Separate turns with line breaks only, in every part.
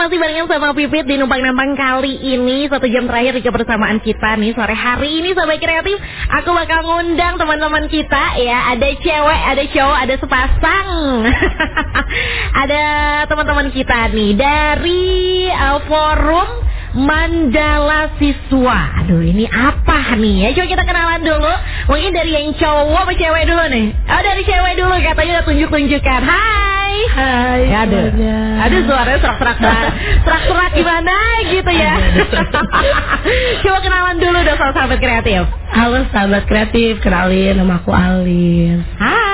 masih barengan sama Pipit di Numpang Nampang kali ini. Satu jam terakhir di kebersamaan kita nih. Sore hari ini Sobat Kreatif Aku bakal ngundang teman-teman kita ya. Ada cewek, ada cowok, ada sepasang. Ada teman-teman kita nih. Dari uh, forum Mandala Siswa. Aduh ini apa nih ya? Coba kita kenalan dulu. Mungkin dari yang cowok apa cewek dulu nih. Oh dari cewek dulu katanya udah tunjuk-tunjukkan. Hai
Hai
Ya, aduh. Aduh suaranya serak-serak. Serak-serak gimana gitu ya. Coba kenalan dulu dong sama sahabat kreatif.
Halo sahabat kreatif, kenalin nama aku Alis
Hai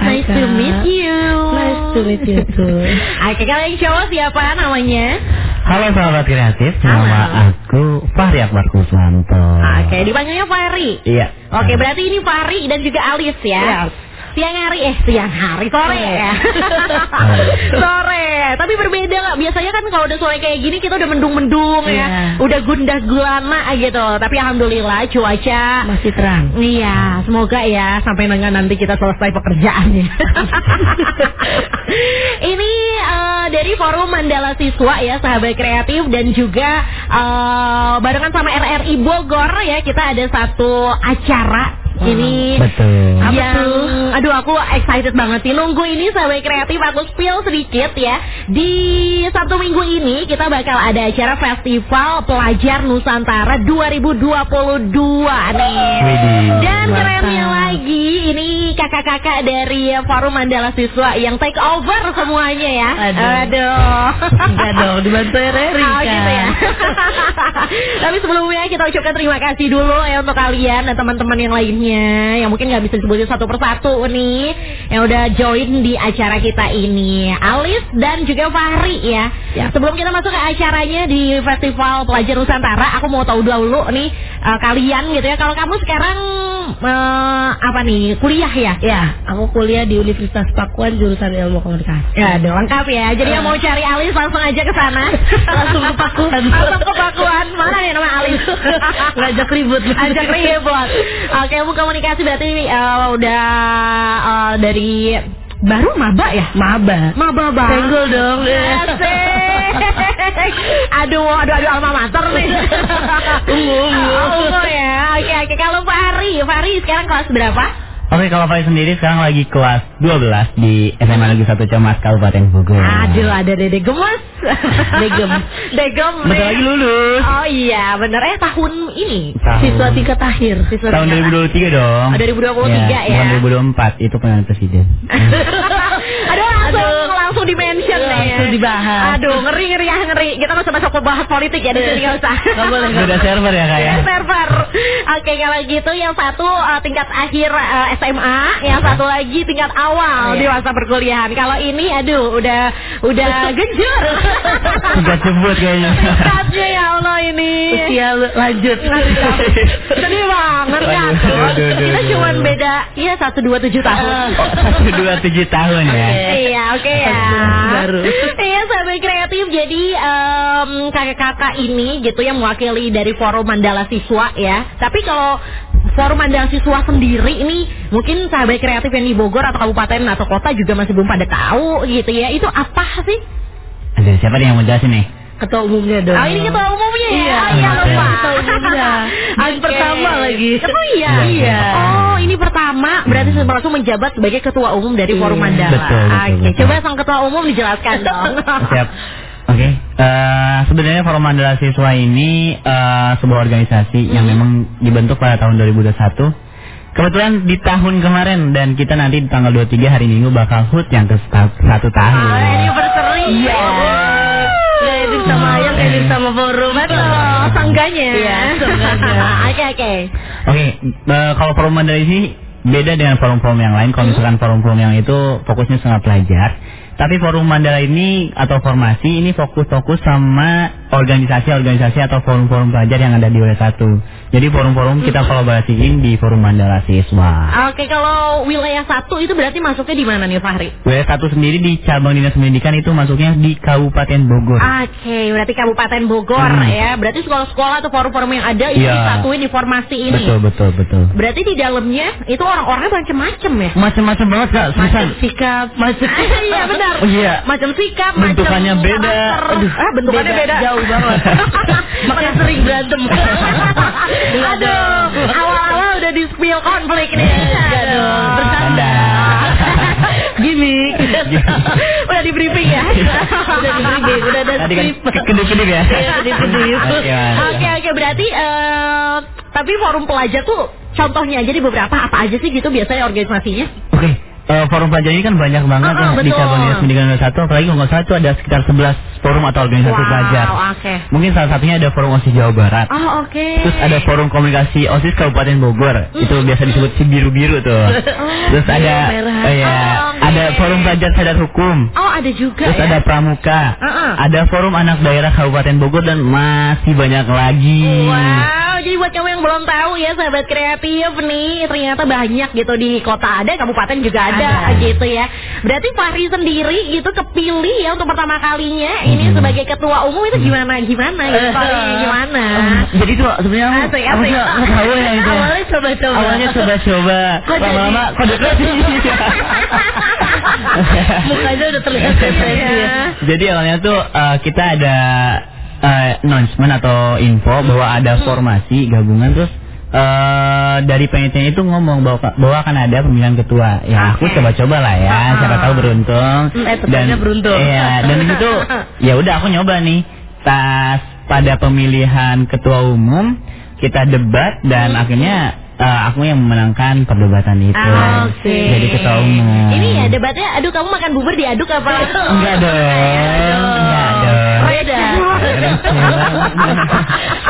Hai,
nice to meet you.
Nice to meet you too
Oke, kalau yang cowok siapa namanya?
Halo sahabat kreatif,
Halo.
nama aku Fahri Akbar Kuswanto.
Oke, dipanggilnya Fahri.
Iya.
Oke, berarti ini Fahri dan juga Alice ya.
Iya.
Siang hari eh siang hari sore ya. sore. Tapi berbeda nggak? Biasanya kan kalau udah sore kayak gini kita udah mendung-mendung ya,
Iya.
udah gundah gulana gitu. Tapi alhamdulillah cuaca
Masih terang
Iya, semoga ya sampai dengan nanti kita selesai pekerjaannya. Ini eh, dari Forum Mandala Siswa ya, sahabat kreatif dan juga eh, barengan sama RRI Bogor ya, kita ada satu acara ini
Betul.
Apa
yang
tuh?
Aduh aku excited banget sih. Nunggu ini sahabat kreatif aku spill sedikit ya. Di Sabtu Minggu ini kita bakal ada acara Festival Pelajar Nusantara 2022 nih. Dan kerennya lagi ini kakak-kakak dari Forum Mandala Siswa yang take over semuanya ya.
Aduh.
aduh.
Enggak dong, dibantu RRI
Oh
kan.
gitu ya. Tapi sebelumnya kita ucapkan terima kasih dulu ya untuk kalian dan teman-teman yang lainnya Yang mungkin nggak bisa disebutin satu persatu nih Yang udah join di acara kita ini Alis dan juga Fahri ya
Ya.
Sebelum kita masuk ke acaranya di Festival Pelajar Nusantara Aku mau tahu dulu nih eh, kalian gitu ya Kalau kamu sekarang eh, apa nih kuliah ya?
Ya, aku kuliah di Universitas Pakuan jurusan Ilmu Komunikasi
Ya, udah lengkap ya. Jadi yang mau cari Alis langsung aja ke sana.
Langsung ke Pakuan.
Langsung ke Pakuan. Mana nih nama Alis?
Ngajak ribut.
Ajak ribut. Oke, ilmu komunikasi berarti eh, udah eh, dari baru maba ya?
Maba
Maba bang.
Senggol dong.
Aduh, aduh, aduh, alma mater nih.
Ungu, ungu.
Oh, ungu ya. Oke, oke. Kalau Fahri, Fahri sekarang kelas berapa?
Oke, kalau Fahri sendiri sekarang lagi kelas 12 di SMA Negeri 1 Camas Kabupaten Bogor.
Aduh, ada dede gemes.
Degem.
Degem.
Bentar lagi lulus.
Oh iya, bener eh tahun ini.
Tahun-
Siswa tingkat akhir
Siswa
Tahun
tingkat-
2023 dong.
Oh, 2023 ya.
Bukan 2024, itu pemilihan presiden.
dibahas.
Aduh ngeri ngeri ya ngeri. Kita nggak usah masuk ke bahas politik ya di sini nggak usah.
Nggak boleh,
Beda server ya kak ya?
Ya, server. Oke kalau gitu yang satu uh, tingkat akhir uh, SMA, yang satu lagi tingkat awal di
Iya.
masa perkuliahan. Kalau ini aduh udah udah genjur.
Tingkat jebut kayaknya.
Tingkatnya ya Allah ini.
Usia lanjut
Sedih banget ya. Kita cuma beda ya satu dua tujuh tahun.
Satu dua tujuh tahun ya.
Iya oke ya.
Baru.
Iya sahabat kreatif jadi em, kakak-kakak ini gitu yang mewakili dari forum Mandala Siswa ya. Tapi kalau forum Mandala Siswa sendiri ini mungkin sahabat kreatif yang di Bogor atau kabupaten atau kota juga masih belum pada tahu gitu ya. Itu apa sih?
Ada siapa nih yang mau jelasin nih?
Ketua umumnya dong
Oh ini ketua umumnya ya?
Iya,
oh, iya lupa.
Ketua umumnya. Yang
Oke.
pertama lagi.
Oh iya.
Iya.
Oh ini pertama berarti langsung menjabat sebagai ketua umum dari Forum
Iya.
Mandala.
Betul, betul,
Oke,
betul.
coba sang ketua umum dijelaskan dong.
Siap. Oke, Eh, sebenarnya Forum Mandala Siswa ini eh, sebuah organisasi yang
Hmm.
memang dibentuk pada tahun 2021. Kebetulan di tahun kemarin dan kita nanti di tanggal 23 hari Minggu bakal HUT yang ke satu tahun.
Oh, anniversary.
Iya. Edit sama ayam, edit sama forum
Betul, sangganya.
Iya, sangganya.
Oke, oke.
Oke, eh, kalau Forum Mandala ini beda dengan forum-forum yang lain. Kalau
Hmm.
misalkan forum-forum yang itu fokusnya sangat pelajar. Tapi Forum Mandala ini atau formasi ini fokus-fokus sama organisasi-organisasi atau forum-forum pelajar yang ada di W1. Jadi forum-forum kita kolaborasiin di Forum Mandala Siswa.
Oke, kalau wilayah satu itu berarti masuknya di mana nih, Fahri?
W1 sendiri di cabang dinas pendidikan itu masuknya di Kabupaten Bogor.
Oke, berarti Kabupaten Bogor
Hmm.
ya. Berarti sekolah-sekolah atau forum-forum yang ada itu
Iya.
disatuin di formasi ini.
Betul, betul, betul.
Berarti di dalamnya itu orang-orangnya macam-macam ya?
Macam-macam banget kak,
Macam
sikap macam
iya benar.
Oh, iya.
Macam sikap,
Bentukannya
macam
beda.
karakter.
Aduh,
ah, bentukannya beda.
beda. Jauh banget. Makanya sering berantem.
Aduh, awal-awal udah di spill konflik nih.
Enggak dong,
bercanda.
Gimik.
udah di briefing ya.
Udah di briefing, udah ada
kan
skrip.
kedip-kedip ya.
Iya, kedip-kedip.
Oke.
Oke berarti eh tapi forum pelajar tuh contohnya aja di beberapa apa aja sih gitu biasanya organisasinya?
Oke, eh, forum pelajar ini kan banyak banget
Ah,
ya
ah,
di cabang dinas pendidikan nomor satu, apalagi kalau itu ada sekitar 11 forum atau organisasi
Wow,
pelajar.
oke.
Mungkin salah satunya ada forum OSIS Jawa Barat.
Oh oke.
Terus ada forum komunikasi OSIS Kabupaten Bogor, itu biasa disebut si biru-biru tuh. Terus ada eh, ya,
Oh, oke.
ada forum pelajar sadar hukum.
Oh ada juga
Terus
ya.
ada pramuka,
Uh-uh.
ada forum anak daerah Kabupaten Bogor dan masih banyak lagi.
Wow, jadi buat kamu yang belum tahu ya sahabat kreatif nih, ternyata banyak gitu di kota ada, kabupaten juga ada,
Ada.
gitu ya. Berarti Fahri sendiri gitu kepilih ya untuk pertama kalinya ini
Mhm.
sebagai ketua umum itu gimana gimana gitu, Fahri, gimana?
Jadi tuh sebenarnya aku,
Asik, asik.
tahu ya itu.
Awalnya coba-coba.
Awalnya coba-coba, lama-lama kok deket
Mukanya udah terlihat
Iya.
ya.
Jadi awalnya tuh eh, kita ada eh, announcement atau info bahwa ada formasi gabungan terus eh dari panitia itu ngomong bahwa bahwa akan ada pemilihan ketua. Ya aku
Oke.
coba-coba lah ya,
Ah.
siapa tahu beruntung.
Eh, tetapnya beruntung.
Iya, dan itu ya udah aku nyoba nih. Tas pada pemilihan ketua umum kita debat dan
Hmm.
akhirnya eh, aku yang memenangkan perdebatan itu.
Ah, Oke.
Jadi ketua umum.
Ini ya debatnya, aduh kamu makan bubur diaduk apa?
Enggak dong. Enggak dong.
Beda.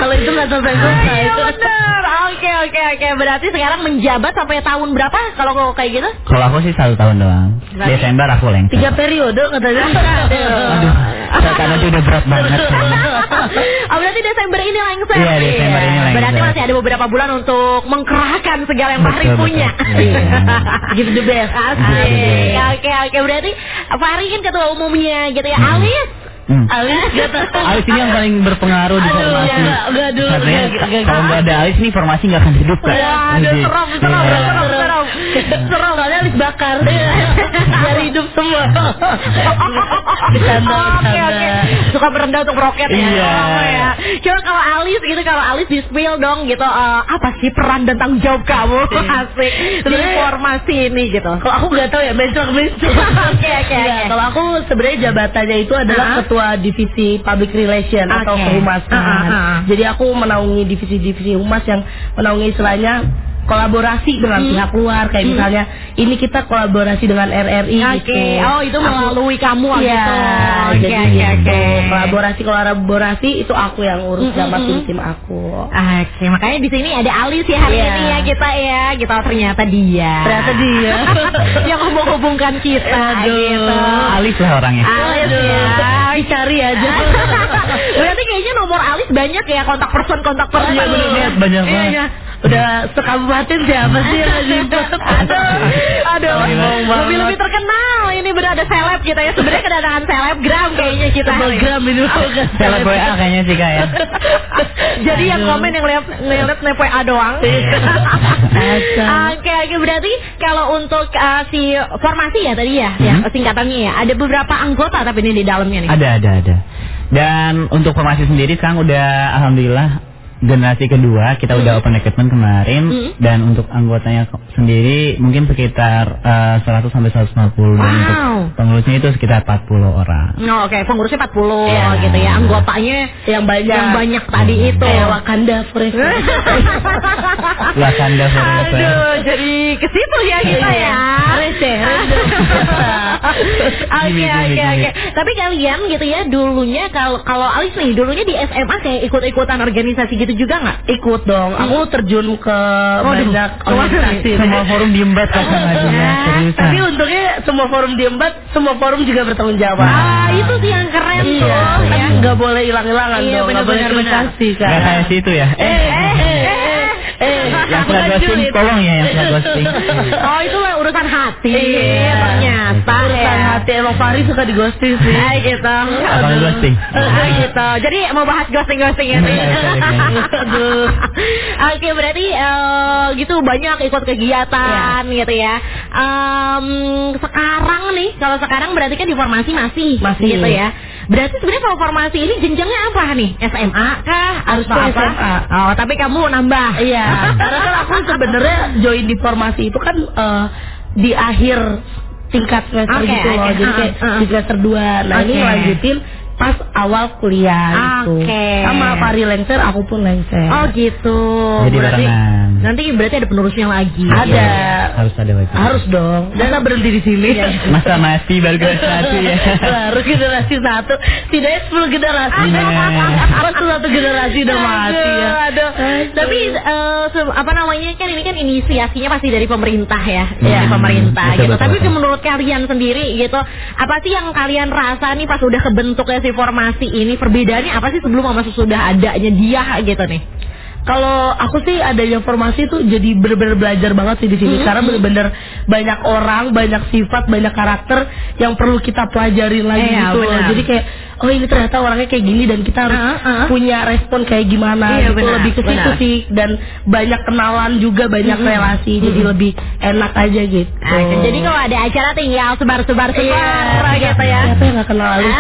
Kalau itu nggak selesai selesai.
Iya bener. Oke oke oke. Berarti sekarang menjabat sampai tahun berapa kalau kau kayak gitu?
Kalau aku sih satu tahun doang.
Berarti-
Desember aku lengkap.
Tiga periode katanya.
Aduh, karena itu udah berat banget.
oh berarti Desember ini lengser.
Iya, Desember ini lengser.
Berarti masih ada beberapa bulan untuk mengkerahkan segala yang Fahri punya.
Iya.
Give the best.
Best.
Oke oke. Berarti Fahri kan ketua umumnya gitu ya. Alis.
Hmm.
Alis gak tahu.
Alis ini yang paling berpengaruh di
Aduh,
formasi.
enggak, enggak dulu,
Katanya
enggak,
kalau nggak ada Alis nih formasi nggak akan hidup kan?
Waduh,
Jadi,
serem, serem,
iya.
serem, serem.
Serem soalnya alis bakar. Biar hidup semua. Bercanda,
Oke oke. Suka berendah untuk roket ya.
Iya.
Ya. Coba kalau Alis gitu kalau Alis di spill dong gitu eh, apa sih peran dan tanggung jawab kamu asik di formasi ini gitu.
Kalau aku nggak tahu ya besok.
Oke, oke,
Iya. Kalau aku sebenarnya jabatannya itu adalah
Ah.
Ketua divisi public relation atau
Oke.
kehumasan.
Ah, ah, ah.
Jadi aku menaungi divisi-divisi humas yang menaungi istilahnya kolaborasi dengan
Hmm.
pihak luar kayak
Hmm.
misalnya ini kita kolaborasi dengan RRI
Oke.
gitu.
Oh itu
Aku-
melalui kamu
Iya,
gitu. Oke
jadi
oke
gitu.
oke.
kolaborasi kolaborasi itu aku yang urus
Mm,
sama
mm, mm.
tim-tim aku.
Oke, makanya di sini ada Alis ya hari
Iya.
ini ya kita ya. Kita ternyata dia.
Ternyata dia.
yang menghubungkan kita
Aduh.
gitu.
Alis lah orangnya.
Alis ya.
Dicari aja.
Berarti kayaknya nomor Alis banyak ya kontak person kontak person.
Iya, bener,
banyak
Iya,
banget.
iya.
Udah sekabupaten siapa sih yang nyimpen?
Aduh, aduh, lebih-lebih terkenal ini berada seleb kita ya sebenarnya kedatangan selebgram kayaknya kita.
Telegram ini bukan
Seleb WA kayaknya sih kak ya.
Jadi yang komen yang lihat ngeliat nepo A doang.
Iya.
Oke, oke berarti kalau untuk uh, si formasi ya tadi ya, ya
Hmm.
singkatannya ya, ada beberapa anggota tapi ini di dalamnya nih.
Ada ada ada. Dan untuk formasi sendiri sekarang udah alhamdulillah generasi kedua kita udah open recruitment kemarin
Hmm.
dan untuk anggotanya sendiri mungkin sekitar eh, 100 sampai 150 dan untuk
Wow.
pengurusnya itu sekitar 40 orang.
Oh, oke, pengurusnya 40
Iya.
gitu ya. Anggotanya
yang banyak
yang banyak tadi
Hmm.
itu.
kayak Wakanda forever.
Wakanda forever.
Aduh, jadi ke situ ya kita ya.
Receh,
Oke, oke, oke. Tapi kalian gitu ya, dulunya kalau kalau Alis nih, dulunya di SMA kayak ikut-ikutan organisasi gitu juga nggak?
Ikut dong. Aku terjun ke
Waduh.
banyak organisasi.
Semua forum diembat ngajunya seriusan.
Tapi untungnya semua forum diembat, semua forum juga bertanggung jawab.
Ah, itu sih yang keren
Betul.
tuh.
Kan
Ya.
nggak boleh hilang-hilangan
Iya,
dong, nggak boleh
benar-benar,
investasi kan.
Nggak kayak situ ya.
Eh, eh, eh,
Yang
bukan
ghosting tolong ya yang suka ghosting.
Oh, itu lah urusan hati.
Iya.
Ternyata
Urusan
ya.
hati emang Fahri suka di ghosting sih.
Ah, gitu.
Abang ghosting.
Ah, gitu. Jadi mau bahas ghosting-ghosting ya nih.
Iya, iya, iya.
Aduh.
oke berarti eh, gitu banyak ikut kegiatan gitu ya. Sekarang nih, kalau sekarang berarti kan di formasi masih,
Masih.
gitu ya. Berarti sebenarnya kalau formasi ini jenjangnya apa nih? SMA kah?
Harus
apa?
SMA.
Oh, tapi kamu nambah.
Iya, karena kan aku sebenarnya join di formasi itu kan eh, di akhir tingkat semester
Oke,
gitu loh.
oke,
Jadi
uh,
kayak
uh.
di semester 2. Nah, ini
Oke.
lanjutin pas awal kuliah gitu.
Oke.
Sama Pari lengser, aku pun lengser.
Oh gitu.
Jadi
berarti
barengan.
nanti berarti ada penerusnya lagi.
Ada.
Harus ada wajib.
Harus dong. Masa berhenti di sini?
Masa masih baru satu ya.
Baru generasi satu, tidaknya 10 generasi. Masa satu generasi udah mati ya.
Aduh, Tapi se- apa namanya kan ini kan inisiasinya pasti dari pemerintah ya,
Iya.
dari pemerintah
Betul,
gitu.
betul,
Tapi
betul.
menurut kalian sendiri gitu, apa sih yang kalian rasa nih pas udah kebentuknya si formasi ini perbedaannya apa sih sebelum sama sesudah adanya dia gitu nih?
Kalau aku sih adanya formasi tuh jadi bener-bener belajar banget sih di sini
Hmm,
karena bener-bener banyak orang, banyak sifat, banyak karakter yang perlu kita pelajarin lagi
Iya,
gitu
benar.
Jadi kayak oh ini ternyata orangnya kayak gini dan kita harus
Ah, ah.
punya respon kayak gimana
Iya,
gitu
benar,
lebih ke situ sih dan banyak kenalan juga banyak
Mm-mm.
relasi jadi
Mm-mm.
lebih enak aja gitu.
Nah, jadi kalau ada acara tinggal sebar-sebar sebar
Iya,
gitu ya.
Siapa yang gak kenal Alif?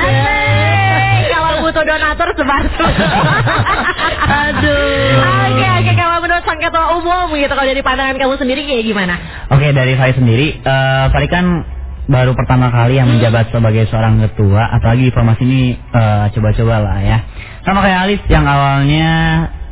Butuh donatur sebar
Aduh.
Oke oke kalau menurut sang ketua umum gitu kalau dari pandangan kamu sendiri kayak gimana?
Oke dari Fai sendiri, eh Fai kan baru pertama kali yang menjabat sebagai seorang ketua, apalagi formasi ini eh, coba-coba lah ya. Sama kayak Alif yang awalnya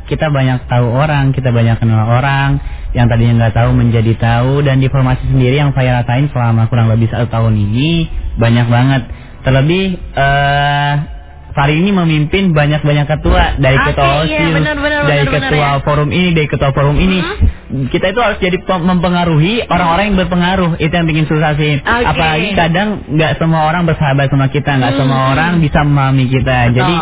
kita banyak tahu orang, kita banyak kenal orang, yang tadinya nggak tahu menjadi tahu, dan di formasi sendiri yang saya rasain selama kurang lebih satu tahun ini banyak banget. Terlebih eh Fari ini memimpin banyak-banyak ketua dari
Oke,
ketua
iya,
OSIS, dari
benar,
ketua
ya.
forum ini, dari ketua forum ini. Kita itu harus jadi mempengaruhi orang-orang yang berpengaruh. Itu yang bikin susah sih.
Oke.
Apalagi kadang nggak semua orang bersahabat sama kita, nggak semua orang bisa memahami kita. Jadi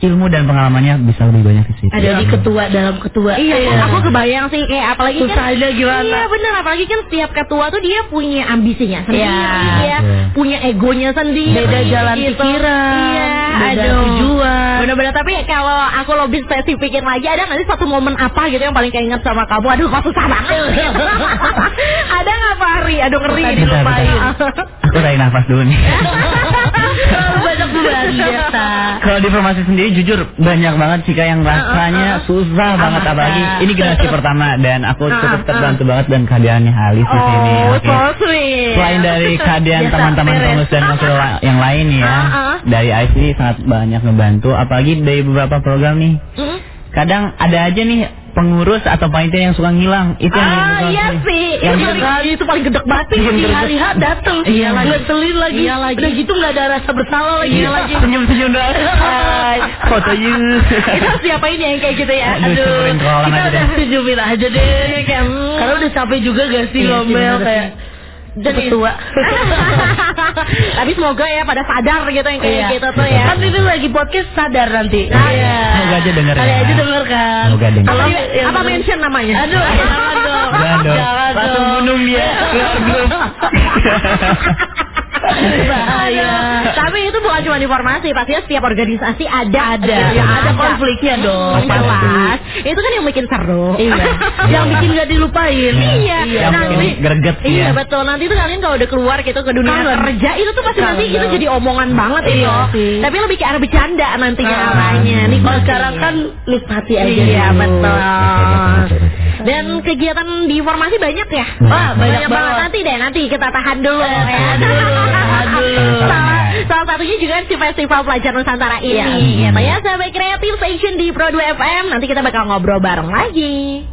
ilmu dan pengalamannya bisa lebih banyak di situ.
Jadi ketua dalam ketua.
Iya, aku kebayang sih kayak apalagi kan
Susahnya gimana?
Iya bener, apalagi kan setiap ketua tuh dia punya ambisinya sendiri,
Iya.
dia
Betul.
punya egonya sendiri.
Beda jalan
gitu.
pikiran,
Iya,
beda
aduh.
tujuan.
Bener-bener tapi kalau aku lebih spesifikin lagi ada nggak sih satu momen apa gitu yang paling keinget sama kamu? Aduh, kok susah banget. ada nggak Fahri? Aduh ngeri
Tadi
nih
Bentar,
lupain.
bentar. Aku tarik nafas dulu nih. Kalau di formasi sendiri jujur banyak banget sih yang rasanya susah banget apalagi ini generasi pertama dan aku
Ah,
cukup
ah.
terbantu banget dan kehadirannya Halis di sini.
Oh,
Oke.
so sweet.
Selain dari kehadiran teman-teman pengurus dan wakil la- yang lain ya,
Ah, ah.
dari IC sangat banyak ngebantu, apalagi dari beberapa program nih. Kadang ada aja nih pengurus atau panitia yang suka ngilang, itu yang
Ah iya
susah
sih,
Yang
itu paling itu paling gedek banget sih. Hari-H datang.
Iya lagi.
lagi.
Ngeselin lagi.
Iya lagi.
Udah gitu nggak ada rasa bersalah lagi.
Iya lagi.
senyum-senyum doang. Hai, foto you.
Itu harus diapain ya yang kayak gitu ya?
Aduh,
kita udah senyumin aja deh.
Kayak, hmm.
Karena udah capek juga gak sih
Iya
ngomel kayak
Dan
ketua.
Tapi semoga ya pada sadar gitu yang kayak
Iya.
gitu tuh ya.
Kan ini lagi podcast sadar nanti.
Iya.
Semoga aja denger
Kali
ya.
aja denger kan.
Semoga denger.
Apa, mention namanya?
Aduh, jangan dong.
Jangan dong. Langsung
dong.
bunuh dia.
Bahaya.
Tapi itu bukan cuma di formasi, pastinya setiap organisasi ada.
Ada.
ya,
Ada konfliknya dong.
Jelas. Itu kan yang bikin seru.
Iya. Yang bikin gak dilupain.
Iya,
Yang
nanti
bikin greget
Iya
ya.
betul. Nanti tuh kalian kalau udah keluar gitu ke dunia kerja itu tuh pasti nanti itu jadi omongan banget
Iya
itu. Tapi lebih ke arah bercanda nantinya
Ah.
arahnya. Nih
Kalau sekarang kan nikmati aja
Iya
dulu.
betul. Dan kegiatan di formasi banyak ya?
Wah,
banyak
banget.
banget.
Nanti deh, nanti kita tahan dulu. ya.
tahan dulu.
Salah, salah satunya juga si Festival Pelajar Nusantara ini.
Iya.
Gitu ya, sahabat kreatif station di Pro 2 FM. Nanti kita bakal ngobrol bareng lagi.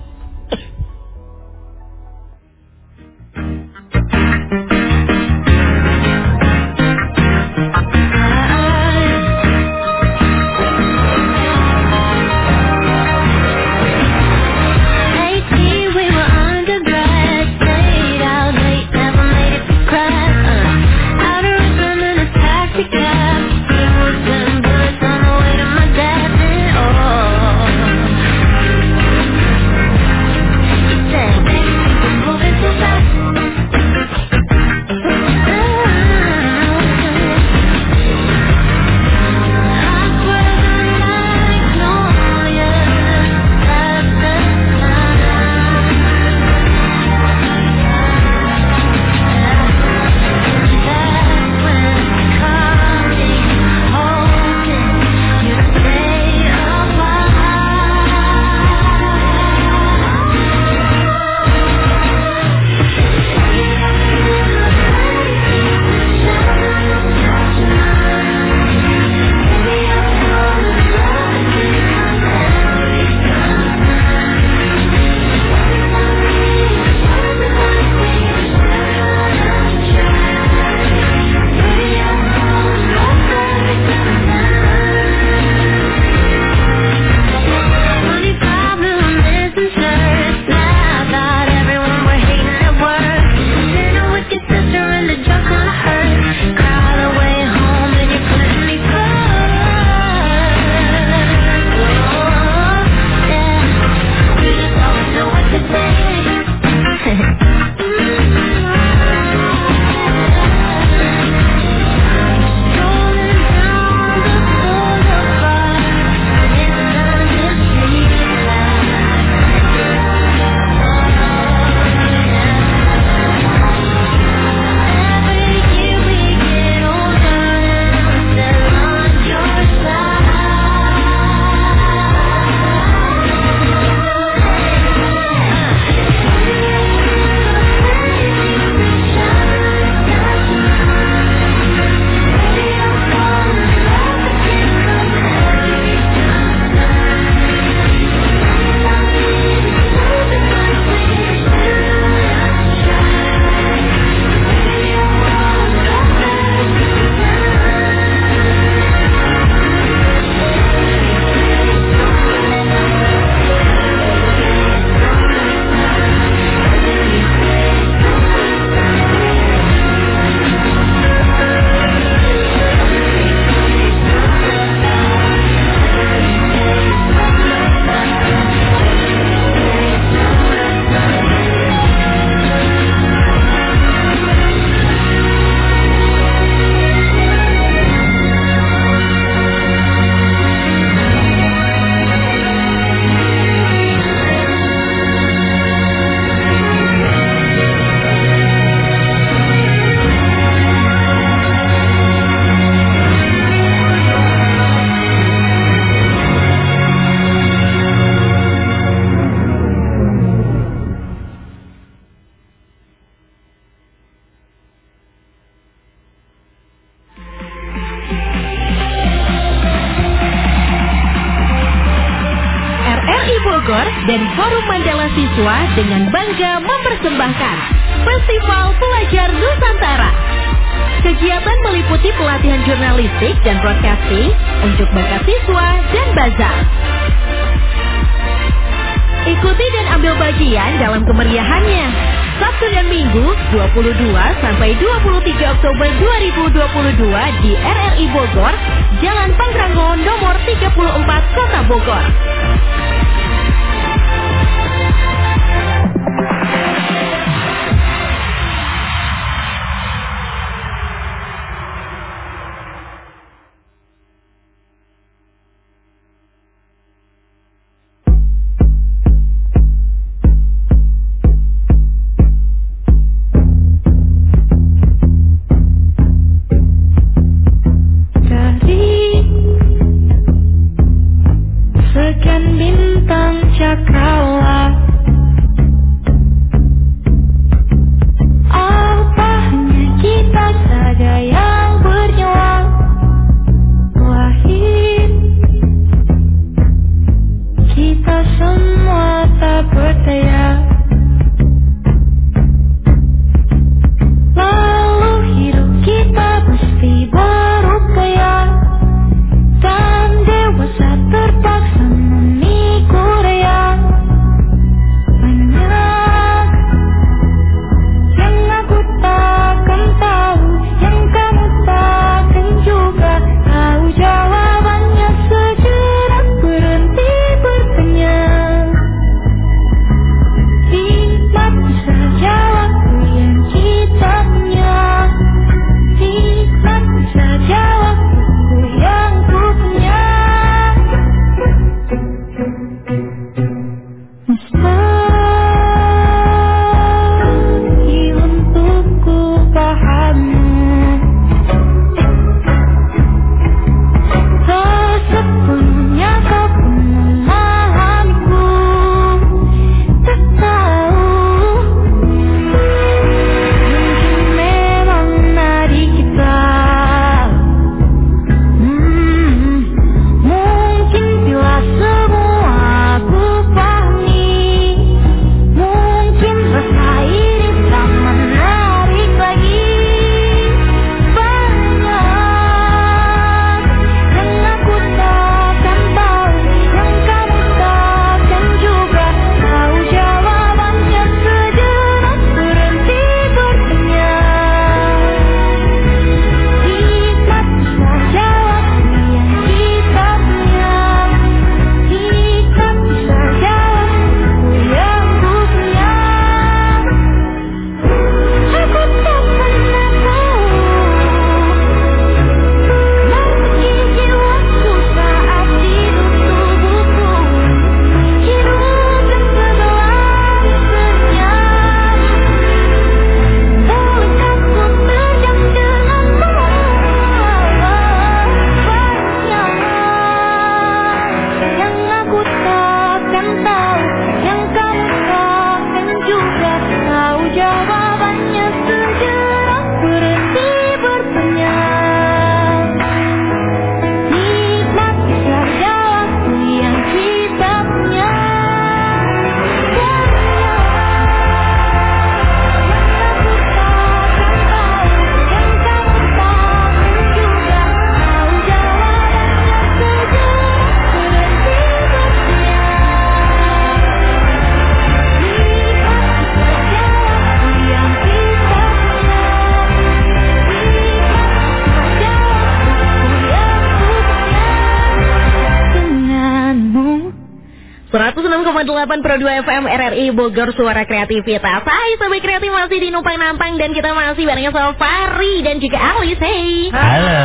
107,8 Pro 2 FM RRI Bogor Suara Kreativitas Hai Sobat Kreatif masih di Numpang Nampang Dan kita masih barengnya sama Fari dan juga Alice Hey
Halo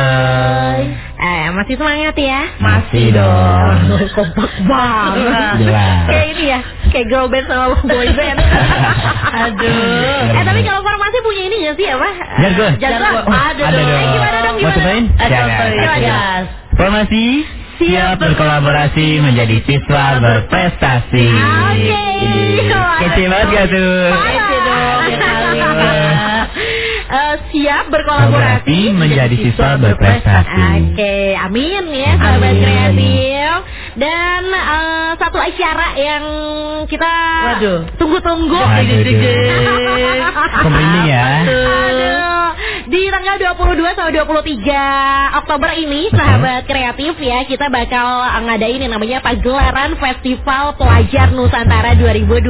Eh, masih semangat ya?
Masih dong.
Kompak banget. Kayak ini ya, kayak girl band sama boy band.
Aduh.
Eh, tapi kalau formasi punya ini gak sih apa? Jago.
Jago. Ada
eh,
dong.
Gimana dong? Gimana? dong? cobain?
dong?
Formasi siap berkolaborasi menjadi siswa berprestasi.
Oke.
Okay. Banget gak tuh?
Kece
siap berkolaborasi
menjadi siswa berprestasi.
Oke, amin ya sahabat kreatif. Dan eh, satu acara yang kita tunggu-tunggu.
Aku merinding ya.
Aduh. Di tanggal 22 sampai 23 Oktober ini sahabat kreatif ya kita bakal ngadain yang namanya pagelaran Festival Pelajar Nusantara 2022.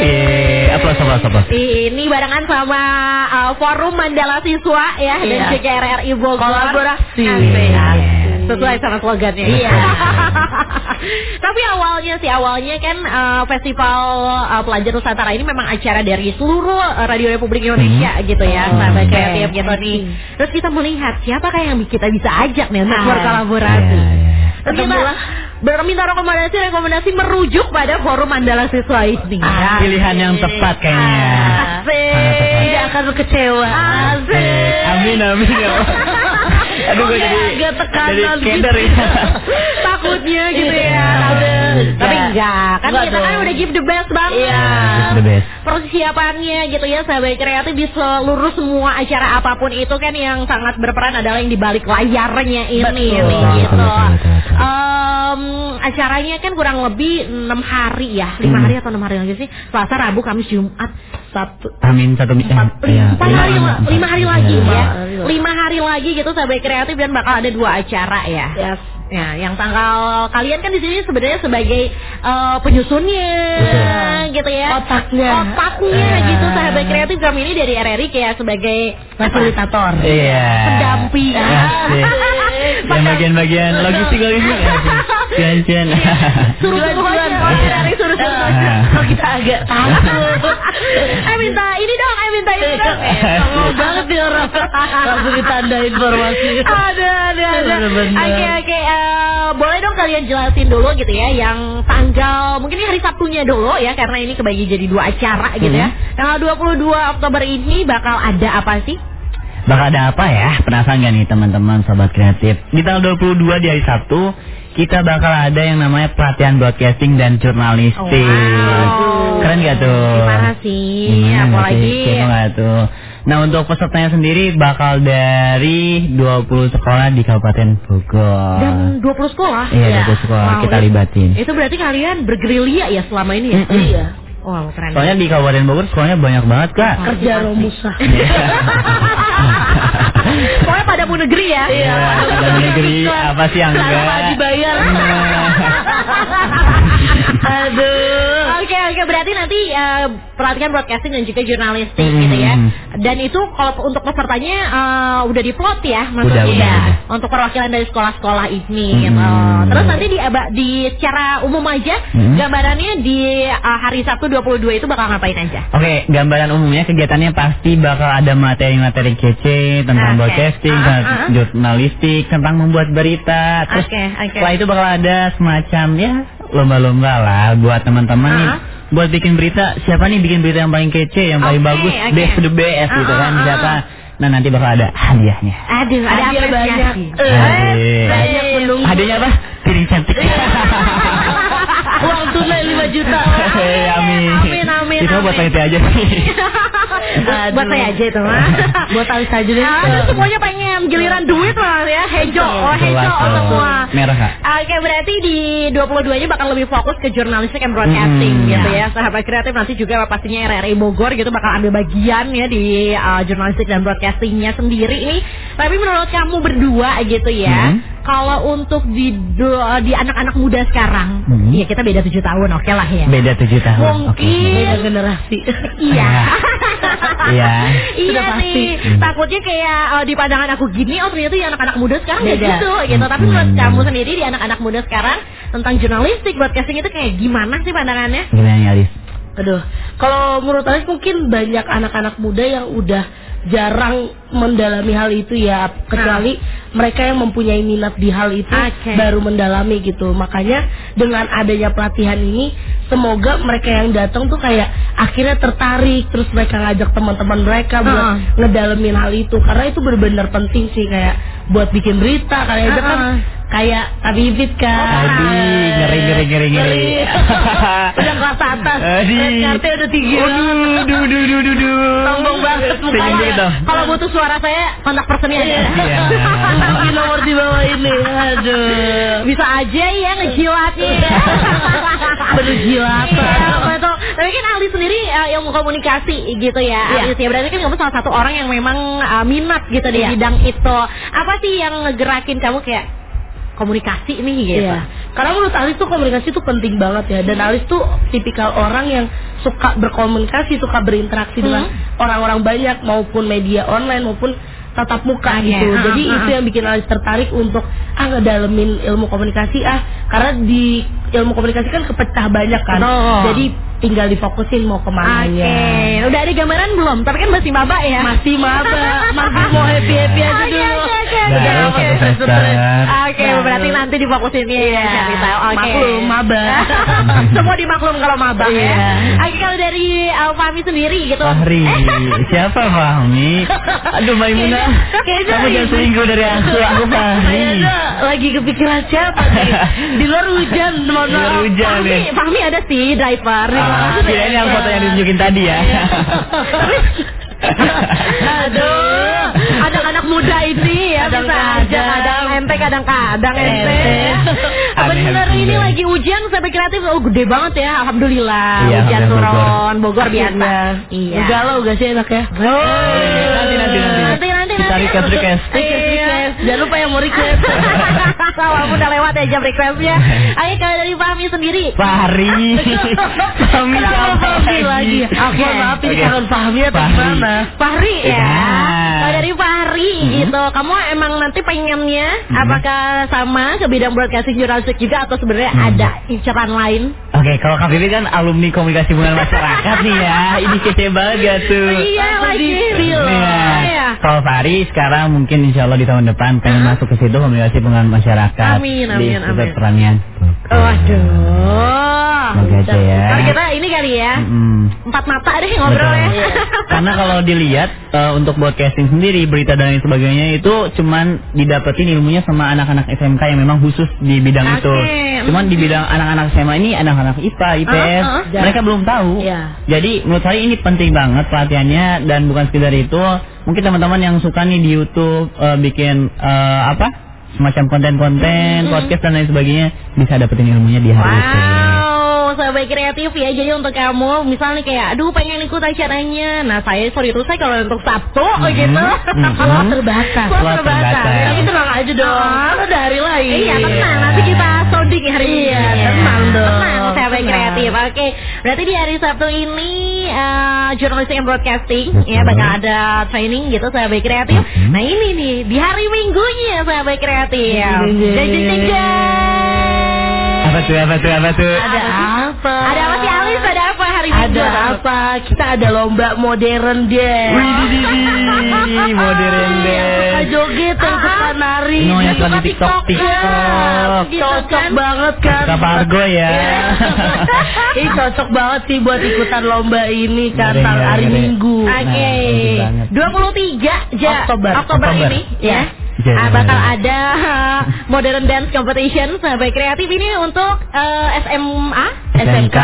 Eh, aplaus, aplaus, aplaus.
Ini barengan sama uh, Forum Mandala Siswa ya dan
Iya.
juga RRI Bogor.
Kolaborasi.
Asik.
Iya.
Sesuai sama slogannya.
Iya.
Tapi awalnya sih awalnya kan uh, festival uh, pelajar Nusantara ini memang acara dari seluruh uh, Radio Republik Indonesia gitu ya,
Hmm.
sahabat
Oke.
kreatif gitu nih. Terus kita melihat siapakah yang kita bisa ajak nih untuk
Ah.
berkolaborasi.
Iya, iya.
Terus kita berminta rekomendasi rekomendasi merujuk pada Forum Mandala Siswa ini.
Ah, pilihan yang tepat kayaknya.
Asik.
Tidak akan kecewa.
Asik.
Amin, amin ya. Aduh, gue jadi
agak tekanan
jadi
gitu.
keder ya.
Takutnya gitu ya.
Iya.
Tapi
Enggak.
enggak, kan kita kan udah give the best banget.
Iya.
It's the best.
Persiapannya gitu ya sahabat kreatif di seluruh semua acara apa pun itu kan yang sangat berperan adalah yang di balik layarnya ini
Betul.
nih, gitu.
betul, betul, betul.
Em, acaranya kan kurang lebih enam hari ya, lima
Hmm.
hari atau enam hari lagi sih? Selasa, Rabu, Kamis, Jumat, Sabtu.
Amin satu
Empat,
iya,
empat hari,
lima,
hari lagi
Iya,
ya,
hari lagi.
lima hari lagi gitu sahabat kreatif dan bakal ada dua acara ya.
Yes.
Ya, yang tanggal kalian kan di sini sebenarnya sebagai eh, penyusunnya,
Betul.
gitu ya.
Otaknya.
Otaknya
Eh.
gitu sahabat kreatif kami ini dari RRI kayak sebagai
Fasilitator.
Iya.
pendamping.
Asik. Yang bagian-bagian logistik logistik. Cian cian.
Suruh suruh
Jualan,
aja,
jualan.
oh, RRI suruh suruh aja.
Ah.
Kalau kita agak takut.
Eh minta ini dong, eh minta ini dong.
Ngomong banget nih orang. Langsung ditanda informasi.
Ada, ada, ada. Oke, oke. Eh, boleh dong kalian jelasin dulu gitu ya, yang tanggal mungkin ini hari Sabtunya dulu ya, karena ini kebagi jadi dua acara gitu ya. Tanggal 22 Oktober ini bakal ada apa sih?
Bakal ada apa ya? Penasaran gak nih teman-teman sobat kreatif? Di tanggal 22 di hari Sabtu kita bakal ada yang namanya pelatihan broadcasting dan jurnalistik.
Wow.
Keren gak tuh?
Gimana sih?
Gimana
Apalagi
sih? Keren nggak tuh? Nah untuk pesertanya sendiri bakal dari 20 sekolah di Kabupaten Bogor.
dan 20 sekolah.
Iya,
Ya.
20 sekolah
Wow,
kita
itu-
libatin.
Itu berarti kalian bergerilya ya selama ini ya?
Mm-mm.
Iya.
Wow, keren.
Soalnya di Kabupaten Bogor sekolahnya banyak banget kak.
Kerja romusa.
Pokoknya pada mau negeri ya.
Iya, dalam negeri apa sih yang enggak?
Tanpa dibayar.
Nah.
Aduh.
Oke oke berarti nanti eh, pelatihan broadcasting dan juga jurnalistik
Hmm.
gitu ya. Dan itu kalau untuk pesertanya eh, udah diplot ya maksudnya
Udah, udah,
untuk perwakilan dari sekolah-sekolah ini
Hmm.
gitu. Terus nanti di, di secara umum aja
Hmm.
gambarannya di eh, hari Sabtu 22 itu bakal ngapain aja?
Oke, gambaran umumnya kegiatannya pasti bakal ada materi-materi kece tentang
Oke.
broadcasting,
Ah,
tentang
ah.
jurnalistik, tentang membuat berita. Terus
Oke, oke.
setelah itu bakal ada semacam ya lomba-lomba lah buat teman-teman nih. Buat bikin berita, siapa nih bikin berita yang paling kece, yang paling
Oke,
bagus,
oke.
best the best gitu
Ah,
kan,
ah,
siapa?
ah.
Nah nanti bakal ada hadiahnya.
Aduh, ada
Hadiah
apresiasi.
banyak. Menunggu.
Hadiahnya apa? Piring cantik.
Uang tunai 5 juta.
Hei, amin.
Amin, amin,
Itu buat panitia aja sih.
Buat saya aja itu mah.
Buat Alis aja deh.
Aduh, semuanya pengen giliran duit lah ya. Hejo, oh hejo
oh.
semua.
Merah kak.
Oke, berarti di 22-nya bakal lebih fokus ke jurnalistik and broadcasting
Hmm.
gitu ya. Sahabat kreatif nanti juga pastinya RRI Bogor gitu bakal ambil bagian ya di uh, jurnalistik dan broadcastingnya sendiri ini. Tapi menurut kamu berdua gitu ya,
Hmm.
kalau untuk di do- di anak-anak muda sekarang,
Hmm.
ya kita beda tujuh tahun, oke lah ya.
Beda tujuh tahun. Oke.
Mungkin
Beda generasi.
Iya.
Iya.
iya
Sudah pasti.
sih. Takutnya kayak eh, di pandangan aku gini, oh ternyata di anak-anak muda sekarang nggak
Beda.
gitu, gitu. Tapi
Hmm.
menurut kamu sendiri di anak-anak muda sekarang tentang jurnalistik, broadcasting itu kayak gimana sih pandangannya?
Gimana nih Alis?
Aduh, kalau menurut Alis mungkin banyak anak-anak muda yang udah jarang mendalami hal itu ya, kecuali mereka yang mempunyai minat di hal itu
Oke.
baru mendalami gitu. Makanya dengan adanya pelatihan ini, semoga mereka yang datang tuh kayak akhirnya tertarik, terus mereka ngajak teman-teman mereka buat
Ah.
ngedalamin hal itu, karena itu benar-benar penting sih kayak buat bikin berita. Kayak aja kan
Ah.
kayak Habibit kan.
Aduh, ngeri ngeri ngeri ngeri.
udah kelas atas.
Aduh.
Kartnya udah tinggi.
Waduh, duh, duh, duh, duh, duh.
Sombong banget mukanya.
Dong.
Kalau butuh suara saya kontak personnya aja.
Iya.
Nomor di bawah ini. Aduh.
Bisa aja ya ngejilatnya.
Berjilat.
Iya, betul. Tapi kan Aldi sendiri eh, yang mau komunikasi gitu ya.
Iya.
Aldi ya berarti kan kamu salah satu orang yang memang eh, minat gitu di
Iya.
bidang itu. Apa sih yang ngegerakin kamu kayak komunikasi nih gitu?
Iya. Karena menurut Alis tuh komunikasi tuh penting banget ya. Dan Alis tuh tipikal orang yang suka berkomunikasi, suka berinteraksi dengan orang-orang banyak maupun media online maupun tatap muka
Iya.
gitu.
Ah,
Jadi
ah,
itu
ah.
yang bikin Alis tertarik untuk ah ngedalemin ilmu komunikasi ah karena di ilmu komunikasi kan kepecah banyak kan.
Betul.
Jadi tinggal difokusin mau ke mana
Oke,
ya.
udah ada gambaran belum? Tapi kan masih maba ya.
Masih maba, masih mau happy happy aja
Oke,
dulu.
oke, oke, oke, oke. berarti nanti difokusinnya ya tahu. Oke.
Maklum, maba.
Semua dimaklum kalau maba ya.
Iya.
Oke, kalau dari uh, Fahmi sendiri gitu.
Fahri, siapa Fahmi? Aduh Maimunah,
Kayaknya
kamu jangan selingkuh dari aku, aku Fahri.
Kayaknya lagi kepikiran siapa nih? Di luar hujan, mohon maaf.
hujan
Fahmi. Fahmi ada sih driver.
Ah, kirain yang foto yang ditunjukin tadi ya.
Aduh, anak-anak muda ini ya bisa aja kadang ente kadang-kadang ente. Bener
Aneh
ini lagi hujan sampai kreatif oh gede banget ya alhamdulillah
Iya,
hujan turun Bogor biasa. Iya.
Galau gak sih enak ya?
Nanti, nanti, nanti.
Nanti nanti
Kita
nanti.
request, request.
Iya.
Jangan lupa yang mau request.
Walaupun udah lewat ya jam requestnya. Ayo kalau dari Fahmi sendiri.
Fahri. Fahmi
Kenapa Fahmi lagi? Aku
Oke.
maaf ini calon Fahmi atau gimana?
Fahri ya.
Ya.
Kalau dari Fahri gitu, kamu emang nanti pengennya apakah sama ke bidang broadcasting jurnalistik juga atau sebenarnya ada inceran lain?
Oke, kalau Kak Bibi kan alumni komunikasi hubungan masyarakat nih ya. Ini kece banget tuh.
Iya lagi.
Iya.
Iya.
Kalau Fahri sekarang mungkin insya Allah di tahun depan pengen masuk ke situ komunikasi hubungan masyarakat
Amin,
di
amin,
Institut
amin.
Pertanian.
Waduh.
Semoga aja ya.
Ntar kita ini kali ya.
Mm-mm.
Empat mata deh ngobrol ya.
Betul. Karena kalau dilihat eh, untuk broadcasting sendiri berita dan lain sebagainya itu cuman didapetin ilmunya sama anak-anak SMK yang memang khusus di bidang
Oke.
itu. Cuman di bidang anak-anak SMA ini anak-anak IPA, IPS,
Uh, uh.
mereka belum tahu.
Iya.
Jadi menurut saya ini penting banget pelatihannya dan bukan sekedar itu. Mungkin teman-teman yang suka nih di YouTube eh, bikin eh, apa? semacam konten-konten, podcast dan lain sebagainya bisa dapetin ilmunya di hari itu.
Wow, sahabat kreatif ya. Jadi untuk kamu, misalnya kayak, aduh pengen ikut acaranya. Nah saya sorry itu saya kalau untuk Sabtu oh gitu.
mhm.
Slot terbatas.
Slot
Slot
terbatas.
terbatas.
Tapi tenang aja dong. Udah hari lain.
Iya tenang, nanti kita sounding hari ini.
Iya, tenang dong.
Tenang, sahabat
Tenang.
kreatif. Oke, berarti di hari Sabtu ini eh journalistic and broadcasting
Betul.
ya bakal ada training gitu sahabat kreatif.
Mhm.
Nah ini nih di hari Minggunya sahabat kreatif.
Jeng, jeng,
Jeng, jeng, jeng, jeng.
Apa tuh? Apa tuh? Apa tuh?
Ada apa?
Ada apa sih Alis? Ada apa hari Minggu?
Ada apa? Kita ada lomba modern deh.
Wih, di, di, di, modern
Yang
deh.
suka joget, yang
Ah,
suka nari.
No, yang
yang
suka di
suka
TikTok, TikTok.
Gitu
Cocok
kan?
banget kan?
Suka Pargo ya.
Ini cocok banget sih buat ikutan lomba ini kan hari. Minggu.
Oke.
Nah, bagus banget.
23 ja,
Oktober.
Oktober,
Oktober.
ini ya.
Januari.
Ah, bakal ada uh, Modern Dance Competition sahabat kreatif ini untuk uh, SMA,
SMK,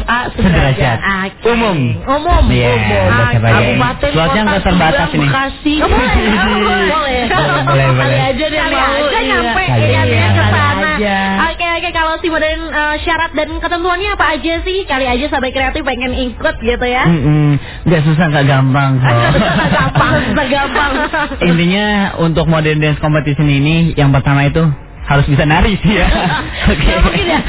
MA
Sederajat.
Oke.
Umum.
Umum.
Iya,
Umum.
siapa aja.
Kabupaten Kota
nggak terbatas ini.
Bekasi.
Oh, boleh, oh, boleh.
boleh.
Boleh, boleh.
Kali aja deh
Kali
mau.
aja
iya.
nyampe
Kali
ya,
aja.
dia ke
Kali
sana. Si modern uh, syarat dan ketentuannya apa aja sih? Kali aja sahabat kreatif pengen ikut gitu ya.
Mm-mm. Nggak susah, nggak gampang. kok.
gampang, susah gampang.
Intinya untuk modern dance competition ini yang pertama itu harus bisa nari sih ya. Oke.
Nggak mungkin ya.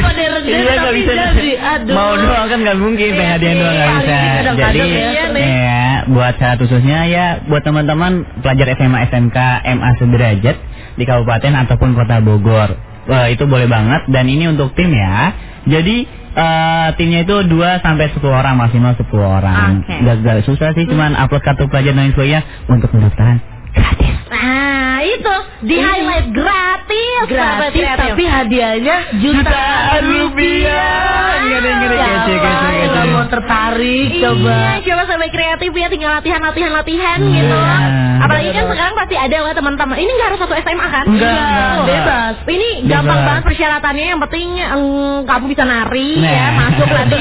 Modern dance
Iya nggak
tapi
bisa.
jadi. Aduh.
Mau doang kan nggak mungkin, pengen
Iya
hadiah
sih,
doang nggak bisa. Jadi
iya
ya buat syarat khususnya ya buat teman-teman pelajar SMA SMK MA sederajat di kabupaten ataupun kota Bogor. Wah, itu boleh banget dan ini untuk tim ya. Jadi eh, timnya itu 2 sampai 10 orang maksimal 10 orang.
Oke.
Gak, gak susah sih, cuman upload kartu pelajar dan lain sebagainya untuk pendaftaran gratis.
Nah itu di highlight gratis,
Gratis
kreatif.
tapi hadiahnya jutaan rupiah.
Ngeri, ngeri, kece, kece, kece.
mau tertarik coba.
Iya, coba sampai kreatif ya tinggal latihan latihan latihan gitu.
Iya.
Apalagi kan sekarang pasti ada lah teman-teman. Ini nggak harus satu SMA kan?
Enggak,
Iya.
enggak.
Bebas.
Ini gampang
Bebas.
banget persyaratannya. Yang penting em, kamu bisa nari
Nah.
ya, masuk nanti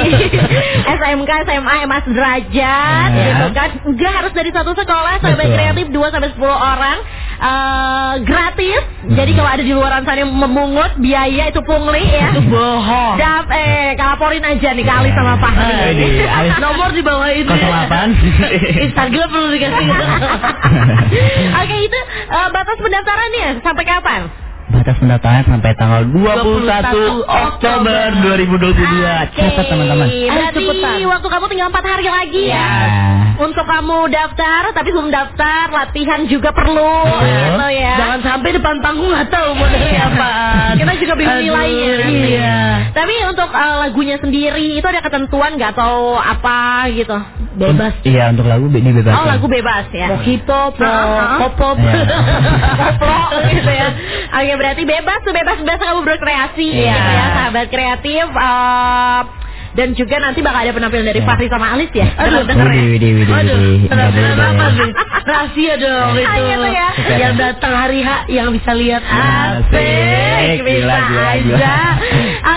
SMK, SMA, MA sederajat
Nah.
gitu kan. Enggak harus dari satu sekolah sampai kreatif 2 sampai 10 orang eh, gratis. Jadi kalau ada di luaran sana yang memungut biaya itu pungli ya.
Itu bohong.
Dap, eh, kalaporin aja nih kali sama
Eh,
Fahri.
di Alis
Nomor di bawah ini.
08.
Instagram perlu dikasih.
Oke itu eh, batas pendaftarannya sampai kapan?
Batas pendaftaran sampai tanggal 21
21
Oktober 2022. Cepat teman-teman.
Berarti waktu kamu tinggal 4 hari lagi ya.
Nah,
Untuk kamu daftar, tapi sebelum daftar latihan juga perlu. Gitu ya.
Jangan sampai depan panggung nggak tahu apaan.
Kita juga bingung nilainya.
Iya.
Tapi untuk eh, lagunya sendiri itu ada ketentuan nggak atau apa gitu?
Bebas.
Iya, untuk lagu be- dibebaskan.
Oh lagu bebas ya. Ah, ah.
pop pop.
Iya.
Gitu ya. Oke berarti bebas tuh bebas bebas kamu berkreasi
Iya.
gitu ya sahabat kreatif. eh, dan juga nanti bakal ada penampilan dari
Iya.
Fahri sama Alis ya.
Aduh,
Denger ya?
Penampilan
boleh.
apa nih? Rahasia dong
Ah,
itu.
ya.
Yang datang hari H yang bisa lihat.
Asik, bisa aja.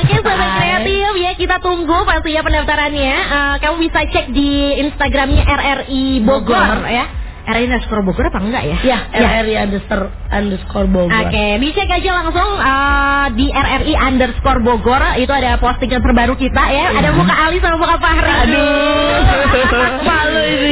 Oke, sobat
Hai.
kreatif ya kita tunggu pastinya pendaftarannya. Eh, kamu bisa cek di Instagramnya RRI Bogor,
Bogor.
ya. RRI underscore Bogor apa enggak ya?
Ya, RRI underscore underscore Bogor.
Oke, dicek aja langsung eh, di RRI underscore Bogor itu ada postingan terbaru kita ya. Ada muka Ali sama muka Fahri.
Aduh, malu ini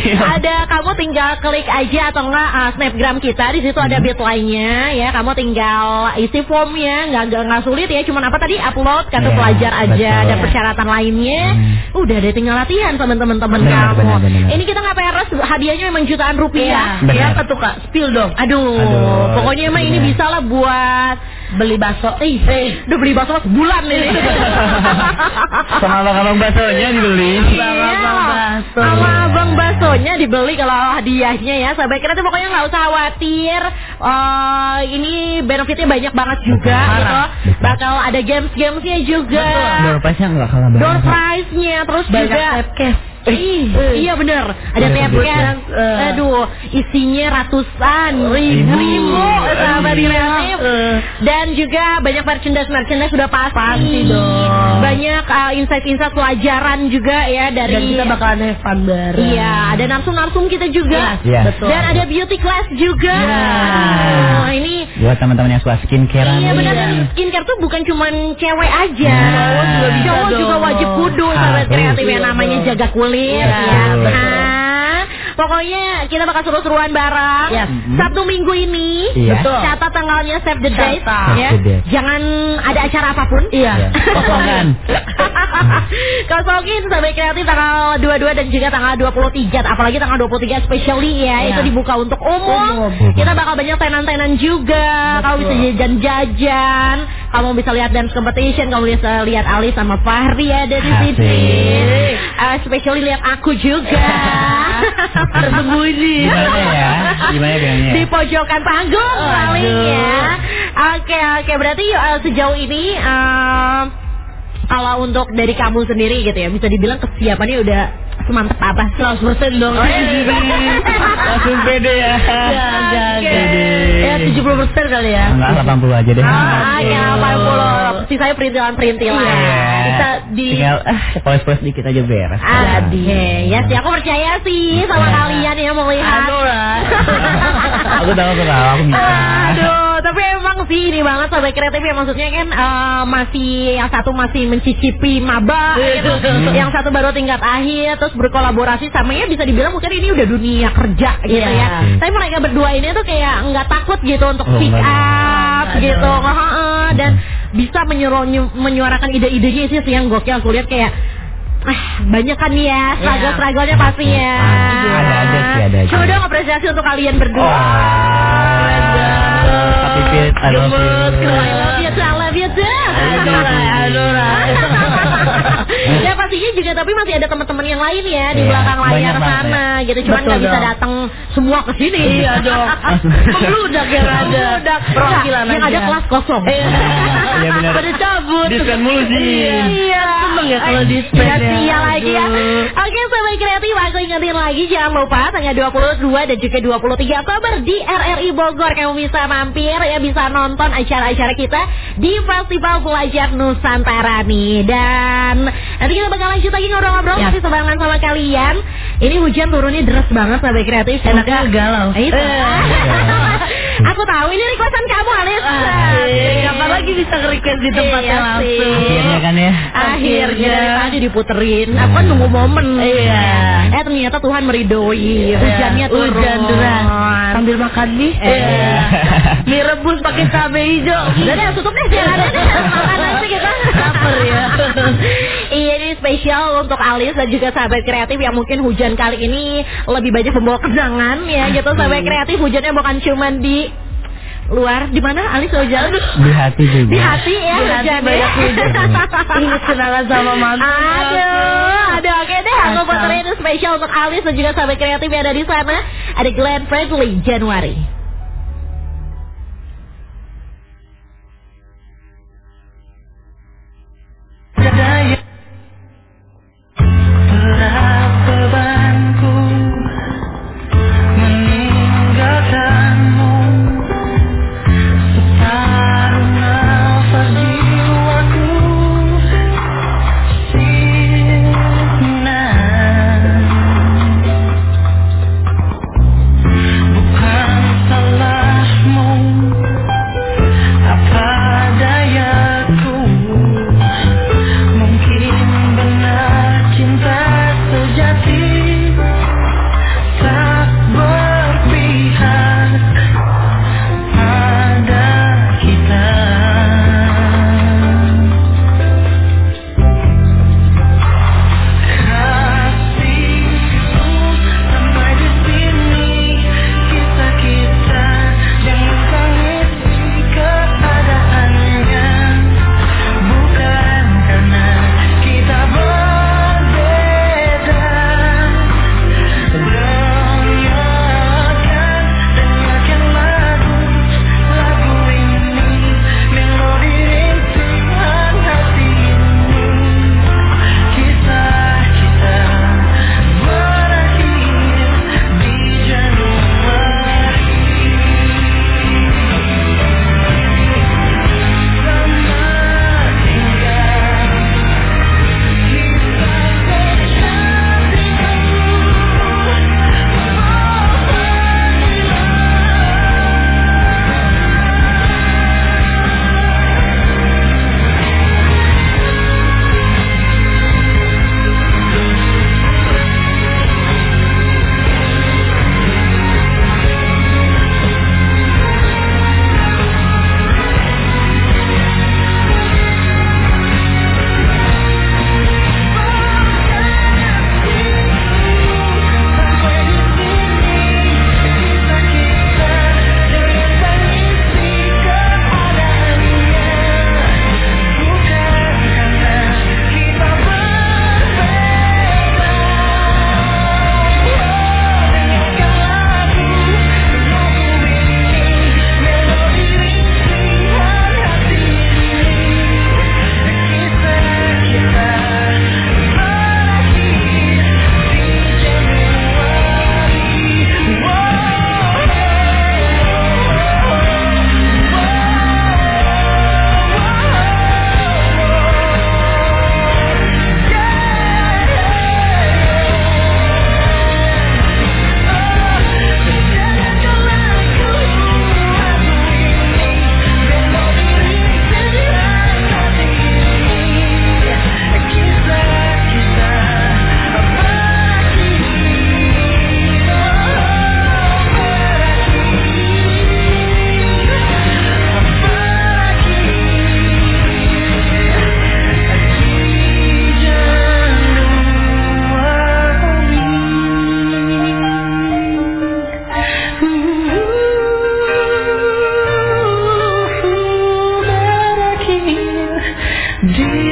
gitu.
ada kamu tinggal klik aja atau enggak uh, snapgram kita di situ ada bitline-nya ya. Kamu tinggal isi formnya, nggak nggak nggak sulit ya. Cuman apa tadi upload kartu
Iya,
pelajar aja,
betul.
ada persyaratan lainnya.
Hmm.
Udah deh tinggal latihan teman-teman kamu.
benar, benar.
Ini kita nggak peres hadiahnya memang jutaan
Iya.
rupiah.
Benar.
Ya apa tuh kak? Spill dong.
Aduh,
Aduh,
pokoknya emang ini
benar.
bisa lah buat
Beli bakso.
Eh, udah beli bakso sebulan nih.
Sama abang-abang baksonya dibeli.
Abang-abang bakso.
Sama abang baksonya dibeli kalau hadiahnya ya. Sahabat kreatif pokoknya nggak usah khawatir. Eh, ini benefitnya banyak banget juga
Betul.
gitu.
Betul.
Bakal ada games-gamesnya juga.
Door prize-nya nggak kalah banget.
Door prize-nya terus
Banyak
juga
tapcase.
Ih, iya bener Ada
Iya, betul.
kan
Eh.
Aduh Isinya ratusan
Ribu.
Ribu Sahabat
Iya. Eh.
Dan juga banyak merchandise-merchandise sudah pasti
Pasti dong.
Banyak uh, insight-insight pelajaran juga ya Dari
Dan kita bakalan have fun bareng.
Iya ada narsum-narsum kita juga
Iya.
Betul.
Dan ada beauty class juga
Iya.
Nah, Ini
Buat teman-teman yang suka skincare.
Iya benar
Iya.
skincare tuh bukan cuman cewek aja.
Cowok juga bisa
Cowok
dong.
juga wajib kudu sahabat
Harus.
kreatif yang namanya jaga kulit
Iya,
ya. Nah, pokoknya kita bakal seru-seruan bareng.
Yes.
Sabtu minggu ini.
Iya.
Betul.
Catat tanggalnya save the date ya. Jangan ada acara apa pun.
Iya.
Iya. Kosongan.
Kosongin sampai kreatif tanggal 22 dan juga tanggal 23 Apalagi tanggal 23 especially ya
Iya.
Itu dibuka untuk umum,
Umum.
Kita bakal banyak tenan-tenan juga Kamu bisa jajan-jajan Kamu bisa lihat dance competition Kamu bisa lihat Ali sama Fahri ada di sini Eh, Especially lihat aku juga
Tersembunyi.
Gimana ya? Gimana bilangnya?
di pojokan panggung paling ya. Oke oke berarti eh, sejauh ini eh, kalau untuk dari kamu sendiri gitu ya bisa dibilang kesiapannya udah semantep apa sih?
100% dong.
Oh, iya.
Langsung pede ya.
Jangan.
Pede.
Ya 70% kali ya.
Enggak 80 aja deh.
Ah, ya 40 Sisanya perintilan-perintilan
Iya.
Bisa di-
Tinggal ah, polis-polis dikit aja beres.
Ah, ya sih aku percaya sih sama
Iya.
kalian yang melihat.
Aduh lah.
aku tahu aku tahu aku bisa.
Aduh, tapi emang sih ini banget sampai kreatif ya maksudnya kan eh, masih yang satu masih mencicipi maba, gitu. yang satu baru tingkat akhir, terus berkolaborasi sama ya bisa dibilang mungkin ini udah dunia kerja gitu
Iya.
ya. Tapi mereka berdua ini tuh kayak nggak takut gitu untuk
Oh,
speak
nggak
up gitu. Heeh, dan bisa menyuruh- menyuarakan ide-idenya sih yang gokil aku lihat kayak Ah, banyak kan nih ya struggle-struggle-nya pasti ya.
Ada sih, ada aja.
Coba dong apresiasi untuk kalian berdua.
Oh. Happy fit, I love you.
I love you I love you ya pastinya juga tapi masih ada teman-teman yang lain ya di
Iya,
belakang layar sana gitu. Cuman nggak bisa datang semua ke sini.
Iya dong. Membludak yang ada. Perwakilan
yang ada kelas kosong.
Iya.
Iya benar.
Pada cabut.
Dispend mulu sih.
Iya. Seneng ya kalau di
Iya iya lagi ya. Oke ingetin lagi jangan lupa tanggal 22 dan juga 23 Oktober di RRI Bogor kamu bisa mampir ya bisa nonton acara-acara kita di Festival Pelajar Nusantara nih dan nanti kita bakal lanjut lagi ngobrol-ngobrol
Ya.
masih sebarengan sama kalian. Ini hujan turunnya deras banget sobat kreatif.
Enaknya galau.
Eh, Itu. Aku tahu ini requestan kamu Alis.
Eh, Kapan lagi bisa nge-request di tempatnya
Iya
langsung?
Akhirnya kan ya.
Akhirnya dari tadi diputerin. Aku kan nunggu momen.
Iya.
Eh ternyata Tuhan meridoi. Hujannya turun.
Hujan deras. Sambil makan mie.
Iya.
Mie rebus pakai cabai hijau.
Udah deh tutup deh jangan ada deh. Makan aja kita.
Lapar ya.
Iya ini spesial untuk Alis dan juga sahabat kreatif yang mungkin hujan kali ini lebih banyak membawa kenangan ya gitu sahabat kreatif hujannya bukan cuman di luar di mana Alis hujan
Di hati juga.
di hati ya
Di hati
hujannya.
banyak hujan. Ingat kenangan sama mantan.
Aduh, aduh oke deh aku puterin ini spesial untuk Alis dan juga sahabat kreatif yang ada di sana. Ada Glenn Fredly Januari.
Berat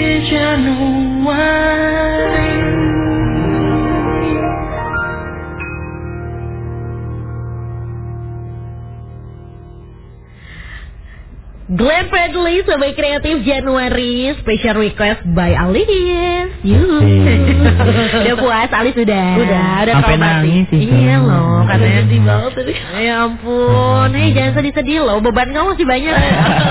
Di Januari
Glenn Fredly sebagai kreatif Januari special request by Alice. Yuh. udah puas Alice sudah.
Udah,
udah
Sampai nangis
sih. Iya loh, katanya
sedih banget tadi.
Ya ampun, hei jangan sedih-sedih loh, beban kamu masih banyak.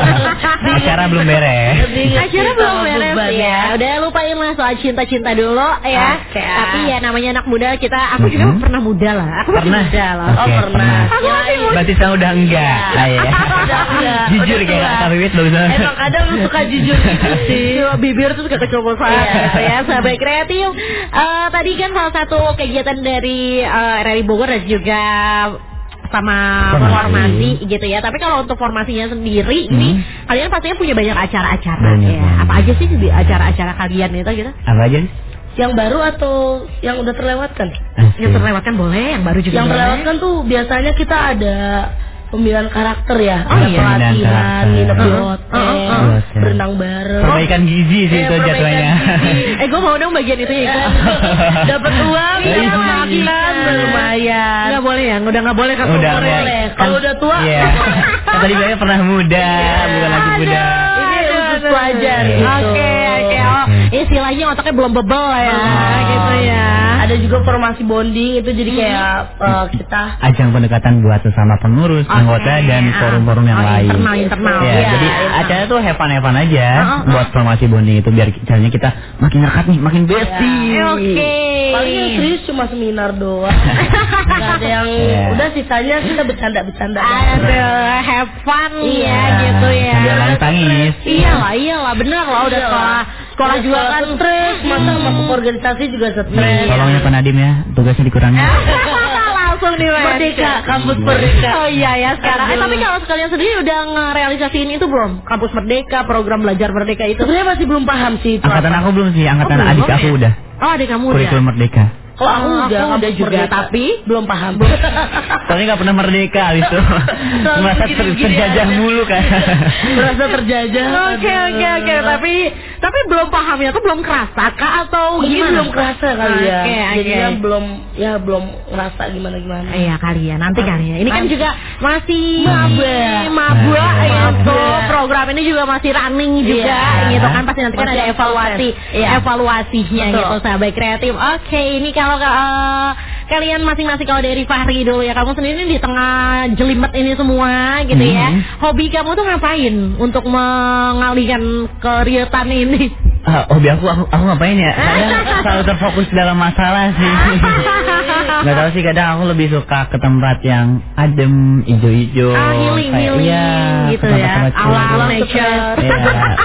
Acara belum beres.
Acara belum beres ya. Udah lupain lah soal cinta-cinta dulu ya.
Oke.
Tapi ya namanya anak muda kita, aku juga
Mhm.
pernah muda lah. Aku masih
Pernah?
muda lah.
Oke,
Oh, pernah.
Aku masih muda.
Berarti sekarang udah enggak.
Iya.
Ah, iya. Jujur kayak. Kak Wiwit.
Emang kadang lu suka jujur gitu sih.
Cuma bibir tuh suka kecoposan
Iya.
ya sahabat kreatif Eh, tadi kan salah satu kegiatan dari eh, RRI Bogor dan juga sama
Formasi.
formasi gitu ya tapi kalau untuk formasinya sendiri ini
Hmm.
kalian pastinya punya banyak acara-acara
Banyak
ya
banget.
apa aja sih di acara-acara kalian itu gitu
Apa aja?
Yang baru atau yang udah terlewatkan?
Asik.
yang terlewatkan boleh yang baru juga
Yang
boleh
terlewatkan tuh biasanya kita ada pemilihan karakter ya,
Oh,
ada
iya.
pelatihan, nginep di hotel, berenang bareng.
Perbaikan gizi sih
Iya,
itu
gizi.
eh gue mau dong bagian itu ya
Dapat uang,
Iya,
dapat
iya.
makan, lumayan.
nggak boleh ya udah nggak boleh kan
Udah,
boleh.
Kalau udah tua,
Iya. Kan tadi bilangnya pernah muda, bukan lagi muda.
Ini khusus pelajar
Oke,
gitu.
Oke, oke. Oh, istilahnya otaknya belum bebel ya,
Ah.
gitu ya.
Ada juga formasi bonding itu jadi kayak eh, kita
Ajang pendekatan buat sesama pengurus,
Oke,
anggota dan
ah.
forum-forum yang
Oh,
lain.
internal, internal.
Ya,
Iya,
jadi
internal.
acara tuh have fun have fun aja
Ah, ah, ah.
buat formasi bonding itu biar caranya kita makin dekat nih, makin bestie.
Eh, Oke.
paling yang serius cuma seminar doang. Gak ada yang
Iya.
udah sisanya kita bercanda-bercanda.
Aduh, have fun
Iya.
ya gitu ya.
Nangis tangis.
Iyalah, iyalah, bener lah udah
Iyalah.
Sekolah. Sekolah juga kan
stres, masa masuk organisasi juga stres.
Tolong ya Pak Nadim ya, tugasnya dikurangi.
Langsung di
Merdeka, kampus Merdeka.
Oh iya ya sekarang. Eh tapi kalau sekalian sendiri udah ngerealisasiin itu belum? Kampus Merdeka, program belajar Merdeka itu.
Sebenarnya masih belum paham sih itu.
Angkatan
apa.
aku belum sih, angkatan
Oh, belum
adik aku
ya?
udah.
Oh adik kamu udah.
Kurikulum merdeka.
Kalau aku
Oh,
udah
aku udah juga,
Merdeka,
tapi
belum paham.
Soalnya nggak pernah merdeka itu. Merasa ter- terjajah
aja.
mulu kan.
Merasa terjajah.
Oke oke oke tapi tapi belum pahamnya tuh belum kerasa kah atau
Mungkin
gimana?
belum kerasa kali ya.
Oke.
Jadinya belum ya belum ngerasa gimana gimana.
Iya kali ya nanti kali ya. Ini kan juga masih
Maba.
maba ya tuh. Program ini juga masih running juga
Iya.
gitu kan pasti nanti kan ada evaluasi.
Iya.
evaluasinya gitu sahabat kreatif. Oke ini kalau eh, kalian masing-masing kalau dari Fahri dulu ya kamu sendiri di tengah jelimet ini semua gitu ya.
Hmm.
Hobi kamu tuh ngapain untuk mengalihkan keriotan ini?
Ah, hobi aku, aku, aku ngapain ya? Kadang selalu terfokus dalam masalah sih. Gak tau sih kadang aku lebih suka ke tempat yang adem, hijau-hijau.
Ah, healing,
Kayak-
healing
iya,
gitu ya. Alam, nature.
Iya,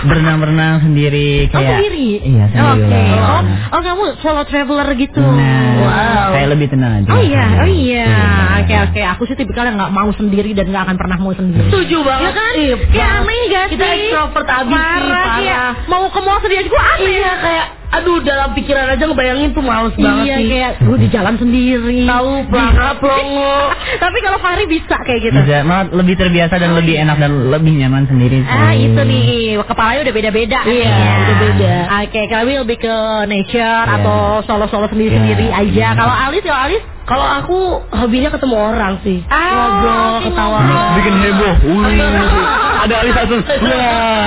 berenang-berenang sendiri
Oh
kayak.
sendiri?
Iya sendiri
Oke.
lah.
Oh, oh kamu solo traveler gitu.
Nah,
Wow.
kayak lebih tenang aja.
Oh iya, oh iya.
Iya.
Oke oke, aku sih tipikal yang nggak mau sendiri dan nggak akan pernah mau sendiri.
Setuju banget.
Ya kan?
Iya,
Ya aneh gak
Kita
sih?
extrovert abis sih,
Parah,
parah.
iya. Mau ke mall sendiri aja gue aneh.
Iya kayak aduh dalam pikiran aja ngebayangin tuh males banget
Iya
sih.
kayak gue di jalan sendiri.
Tahu pelangap pelongo.
Tapi kalau Fahri bisa kayak gitu.
Bisa, malah lebih terbiasa dan lebih enak dan lebih nyaman sendiri sih.
Ah itu nih kepalanya udah beda-beda.
Iya,
Ya.
udah beda.
Oke, kalau Will lebih ke nature
Iya.
atau solo-solo sendiri-sendiri
Iya.
aja.
Iya.
Kalau Alis, kalau Alis
Kalau aku hobinya ketemu orang sih.
Ah,
Ngobrol, ketawa.
Bikin heboh. Wih, ada alis satu. Wah.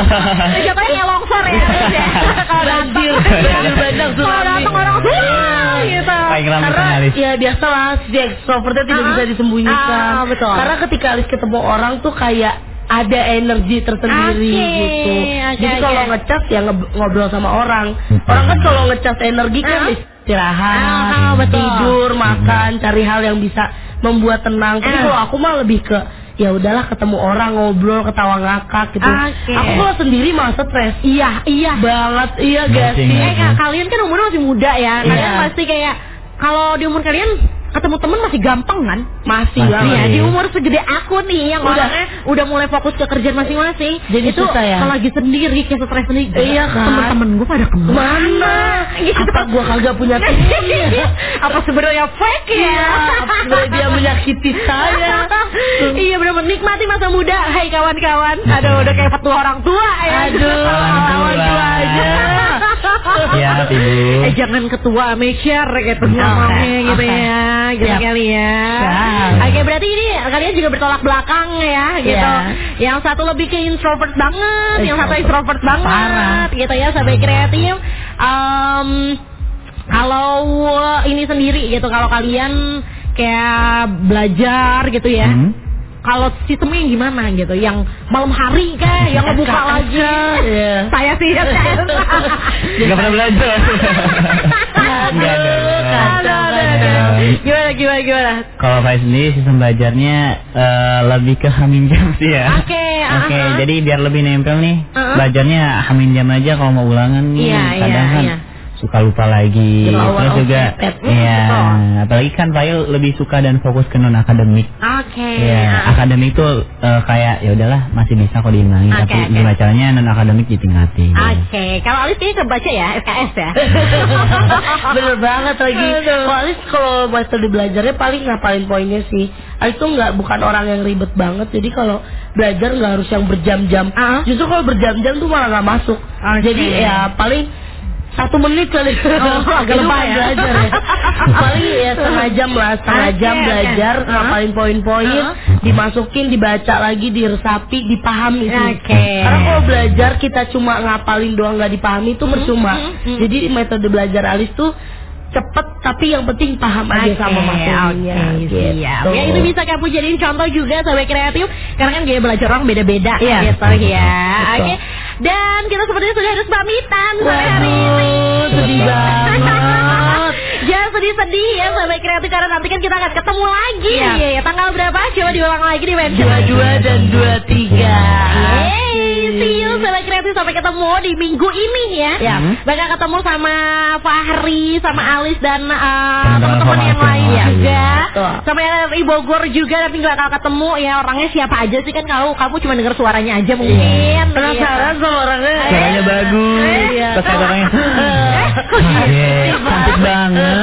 Jatuhnya kayak longsor ya. Alis, ya. Kalau
Banjir, banjir bandang
kalau
tsunami.
datang orang gitu.
Paling ramai
Karena
kan alis.
ya biasa lah si extrovertnya tidak
Ah,
bisa disembunyikan.
ah, betul.
Karena ketika Alis ketemu orang tuh kayak ada energi tersendiri gitu. Jadi kalau ngecas ya ngobrol sama orang. Orang kan kalau ngecas energi kan
Ah.
Istirahat,
Ah, ah, betul.
tidur, makan, cari hal yang bisa membuat tenang. Tapi
Ah.
kalau aku mah lebih ke ya udahlah ketemu orang ngobrol ketawa ngakak gitu.
Oke.
Aku kalau sendiri malah stres.
Iya, iya.
Banget, iya
Ngerti,
gak sih?
ngerti.
Eh, kalian kan umurnya masih muda ya. Kalian
Iya.
pasti kayak kalau di umur kalian ketemu temen masih gampang kan?
Masih
Masih.
banget.
Iya, di umur segede aku nih yang
Udah.
orangnya udah mulai fokus ke kerjaan masing-masing.
Jadi
itu
susah ya?
kalau lagi sendiri kayak stres sendiri.
Iya kan?
Temen-temen gue pada ke
mana? Mana?
Gitu.
Apa gua kagak punya teman ya?
Apa sebenarnya fake ya?
Iya, apa sebenarnya dia menyakiti saya?
iya benar menikmati masa muda. Hai kawan-kawan. Aduh udah kayak petua orang tua ya.
Aduh,
tua
aja.
Ya Ibu.
Eh jangan ketua make share gitu ngomongnya gitu ya. Gitu
Siap.
kali ya. Oke, berarti ini kalian juga bertolak belakang ya gitu.
Iya.
Yang satu lebih ke introvert banget, yang satu
Introvert.
extrovert banget
Parah.
gitu ya sampai kreatif. Em, kalau ini sendiri gitu kalau kalian kayak belajar gitu ya.
Hmm.
Kalau sistemnya gimana gitu? Yang malam hari kah? Yang ngebuka lagi?
iya.
Saya sih ya.
Gak pernah belajar.
Gimana gimana gimana?
Kalau Faiz sendiri sistem belajarnya eh, lebih ke hamin jam sih ya.
Oke,
Oke,
uh-huh.
jadi biar lebih nempel nih,
Uh-uh.
belajarnya hamin jam aja kalau mau ulangan nih.
Iya,
kadang
iya,
kan
iya.
Suka lupa lagi.
Di bawah
Terus juga.
Hmm,
iya.
betul.
Apalagi kan Fail lebih suka dan fokus ke non akademik.
Oke.
Iya,
ah.
akademik tuh eh, kayak ya udahlah masih bisa kok diimbangi,
Oke,
tapi
oke.
gimana caranya non akademik ditingkatin.
Oke, kalau Alis kayaknya kebaca ya SKS ya.
Bener banget lagi. Kalau Alis kalau metode belajarnya paling ngapalin poinnya sih. Alis tuh nggak bukan orang yang ribet banget. Jadi kalau belajar nggak harus yang berjam-jam.
Ah.
Justru kalau berjam-jam tuh malah nggak masuk.
Oke.
Jadi ya paling satu menit kali.
Oh, agak
bukan
ya.
belajar ya. paling ya setengah jam lah, setengah jam belajar,
Ah.
ngapalin poin-poin,
Ah.
dimasukin, dibaca lagi, diresapi, dipahami sih.
Oke.
Karena kalau belajar kita cuma ngapalin doang nggak dipahami itu percuma.
hmm, hmm.
Jadi metode belajar Alis tuh cepet tapi yang penting paham aja sama materinya.
oke,
gitu.
siap. Ya itu bisa kamu jadiin contoh juga sahabat kreatif karena kan gaya belajar orang beda-beda
Iya.
gitu ya.
Betul.
Oke. Dan kita sepertinya sudah harus pamitan sore hari ini.
Sedih banget.
Sedih-sedih ya sahabat kreatif karena nanti kan kita akan ketemu lagi.
Iya.
Iya, tanggal berapa? Coba diulang lagi di mention.
Dua dua dan dua tiga.
Yeay, see you sahabat kreatif sampai ketemu di minggu ini ya.
Ya.
Bakal ketemu sama Fahri, sama Alis dan uh,
Teman-teman
yang lain
yang lain.
juga.
Betul.
Sama yang dari Bogor juga nanti bakal ketemu ya orangnya siapa aja sih kan kalau kamu cuma dengar suaranya aja mungkin.
Penasaran sama orangnya?
Suaranya bagus.
Iya.
Pas orangnya.
Eh, kok gitu?
Iya, cantik banget.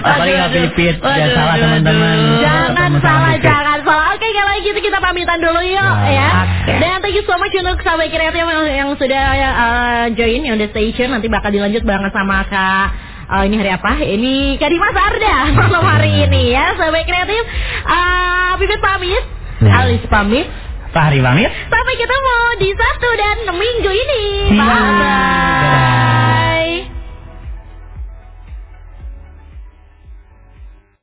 Apalagi nggak pipit. Jangan salah teman-teman.
Jangan salah, jangan salah. Oke, kalau gitu kita pamitan dulu yuk
Ya.
Dan thank you so much untuk sahabat kreatif yang, yang sudah uh, join on the station. Nanti bakal dilanjut bareng sama Kak uh, ini hari apa? Ini Kak Dimas Arda malam hari ini ya sahabat kreatif. Uh, Pipit pamit.
Ya.
Alis pamit.
Fahri pamit.
Sampai ketemu di Sabtu dan Minggu ini. Bye.
Dadah.